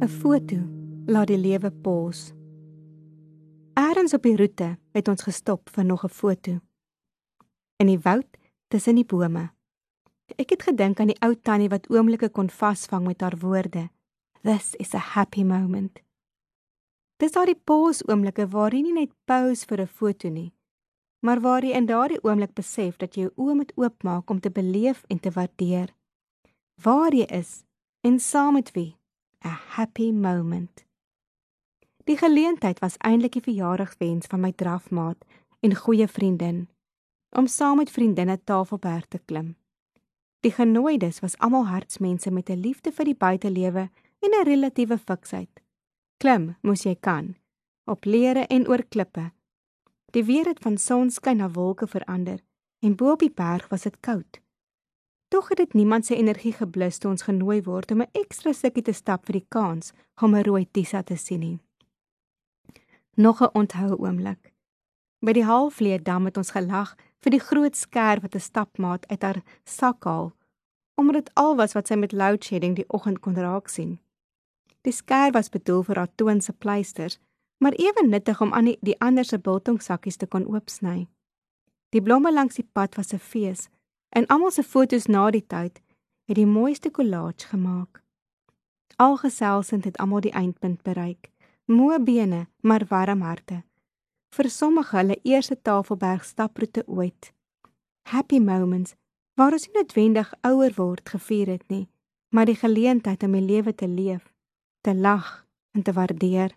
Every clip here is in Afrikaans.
'n Foto laat die lewe pos. Eerens op die roete het ons gestop vir nog 'n foto. In die woud tussen die bome. Ek het gedink aan die ou tannie wat oomblikke kon vasvang met haar woorde. This is a happy moment. Dis daardie pos oomblikke waar jy nie net pose vir 'n foto nie, maar waar jy in daardie oomblik besef dat jy jou oë moet oopmaak om te beleef en te waardeer waar jy is en saam met wie a happy moment. Die geleentheid was eintlik die verjaardagswens van my drafmaat en goeie vriendin om saam met vriendinne Tafelberg te klim. Die genooides was almal hartsmense met 'n liefde vir die buitelewe en 'n relatiewe fiksheid. Klim moes jy kan op leere en oor klippe. Die weer het van sonskyn na wolke verander en bo op die berg was dit koud. Tog het dit niemand se energie geblus toe ons genooi word om 'n ekstra stukkie te stap vir die kans om 'n rooi tisa te sien nie. Nog 'n onthou oomblik. By die halfleë dam het ons gelag vir die groot skerp wat 'n stapmaat uit haar sak haal, omdat dit al was wat sy met load shedding die oggend kon raak sien. Die skerp was bedoel vir haar toon se pleisters, maar ewe nuttig om aan die, die ander se biltongsakkies te kon oopsny. Die blomme langs die pad was 'n fees In almal se fotos na die tyd het die mooiste kollaas gemaak. Algeselsend het almal die eindpunt bereik. Moe bene, maar warm harte. Vir sommige hulle eerste Tafelberg staproete ooit. Happy moments waar ons nie noodwendig ouer word gevier het nie, maar die geleentheid om die lewe te leef, te lag en te waardeer.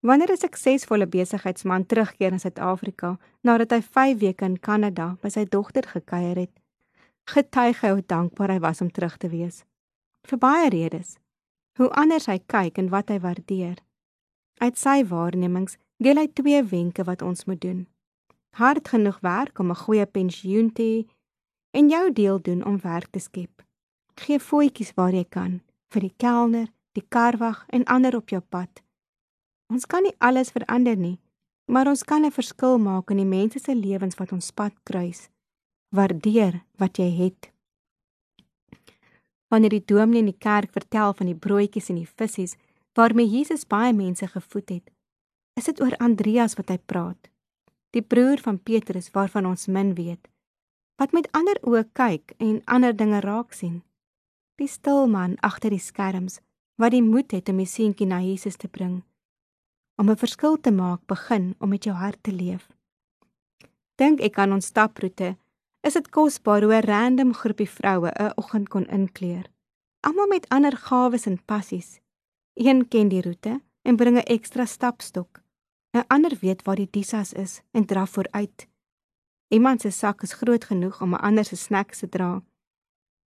Wanneer 'n suksesvolle besigheidsman terugkeer in Suid-Afrika nadat hy 5 weke in Kanada by sy dogter gekuier het, getuig hy hoe dankbaar hy was om terug te wees. Vir baie redes. Hoe anders hy kyk en wat hy waardeer. Uit sy waarnemings deel hy twee wenke wat ons moet doen. Hard genoeg werk om 'n goeie pensioen te hê en jou deel doen om werk te skep. Gee voetjies waar jy kan vir die kelner, die karwag en ander op jou pad. Ons kan nie alles verander nie, maar ons kan 'n verskil maak in die mense se lewens wat ons pad kruis. Waardeer wat jy het. Wanneer die dominee in die kerk vertel van die broodjies en die visse waarmee Jesus baie mense gevoed het, is dit oor Andreas wat hy praat. Die broer van Petrus waarvan ons min weet, wat met ander oë kyk en ander dinge raak sien. Die stil man agter die skerms wat die moed het om die seentjie na Jesus te bring om 'n verskil te maak, begin om met jou hart te leef. Dink ek aan ons staproete, is dit kosbaar hoe 'n random groepie vroue 'n oggend kon inkleer. Almal met ander gawes en passies. Een ken die roete en bring 'n ekstra stapstok. 'n Ander weet waar die disas is en draf vooruit. Iemand se sak is groot genoeg om 'n ander se snacks te dra.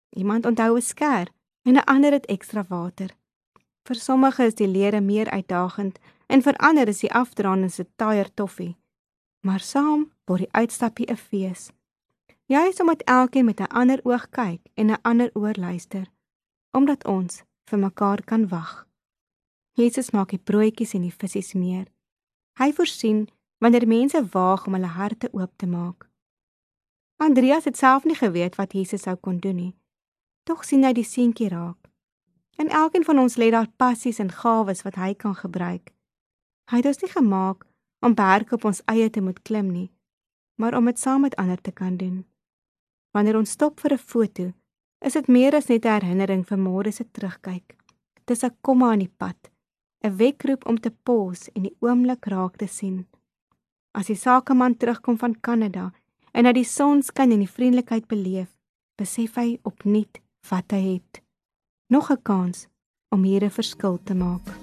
Iemand onthou 'n skêr en 'n ander het ekstra water. Vir sommige is die leere meer uitdagend en vir ander is die afdraande se taier toffie. Maar saam word die uitstappie 'n fees. Jy is omdat elkeen met 'n ander oog kyk en 'n ander oor luister, omdat ons vir mekaar kan wag. Jesus maak die broodjies en die visse meer. Hy voorsien wanneer mense waag om hulle harte oop te maak. Andreas het self nie geweet wat Jesus sou kon doen nie. Tog sien hy die seentjie raak. En elkeen van ons lê daar passies en gawes wat hy kan gebruik. Hy het ons nie gemaak om berge op ons eie te moet klim nie, maar om dit saam met ander te kan doen. Wanneer ons stop vir 'n foto, is dit meer as net 'n herinnering vir môre se terugkyk. Dis 'n komma in die pad, 'n wekroep om te pos en die oomblik raak te sien. As die sakeman terugkom van Kanada en hy die son skyn en die vriendelikheid beleef, besef hy opnuut wat hy het. Nog 'n kans om hier 'n verskil te maak.